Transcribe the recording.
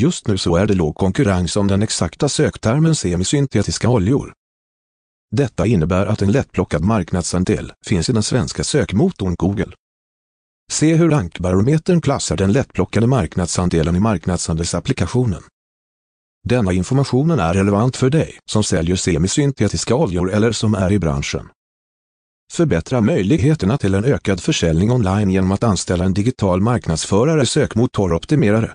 Just nu så är det låg konkurrens om den exakta söktermen semisyntetiska oljor. Detta innebär att en lättplockad marknadsandel finns i den svenska sökmotorn Google. Se hur rankbarometern klassar den lättplockade marknadsandelen i marknadsandelsapplikationen. Denna informationen är relevant för dig som säljer semisyntetiska oljor eller som är i branschen. Förbättra möjligheterna till en ökad försäljning online genom att anställa en digital marknadsförare sökmotoroptimerare.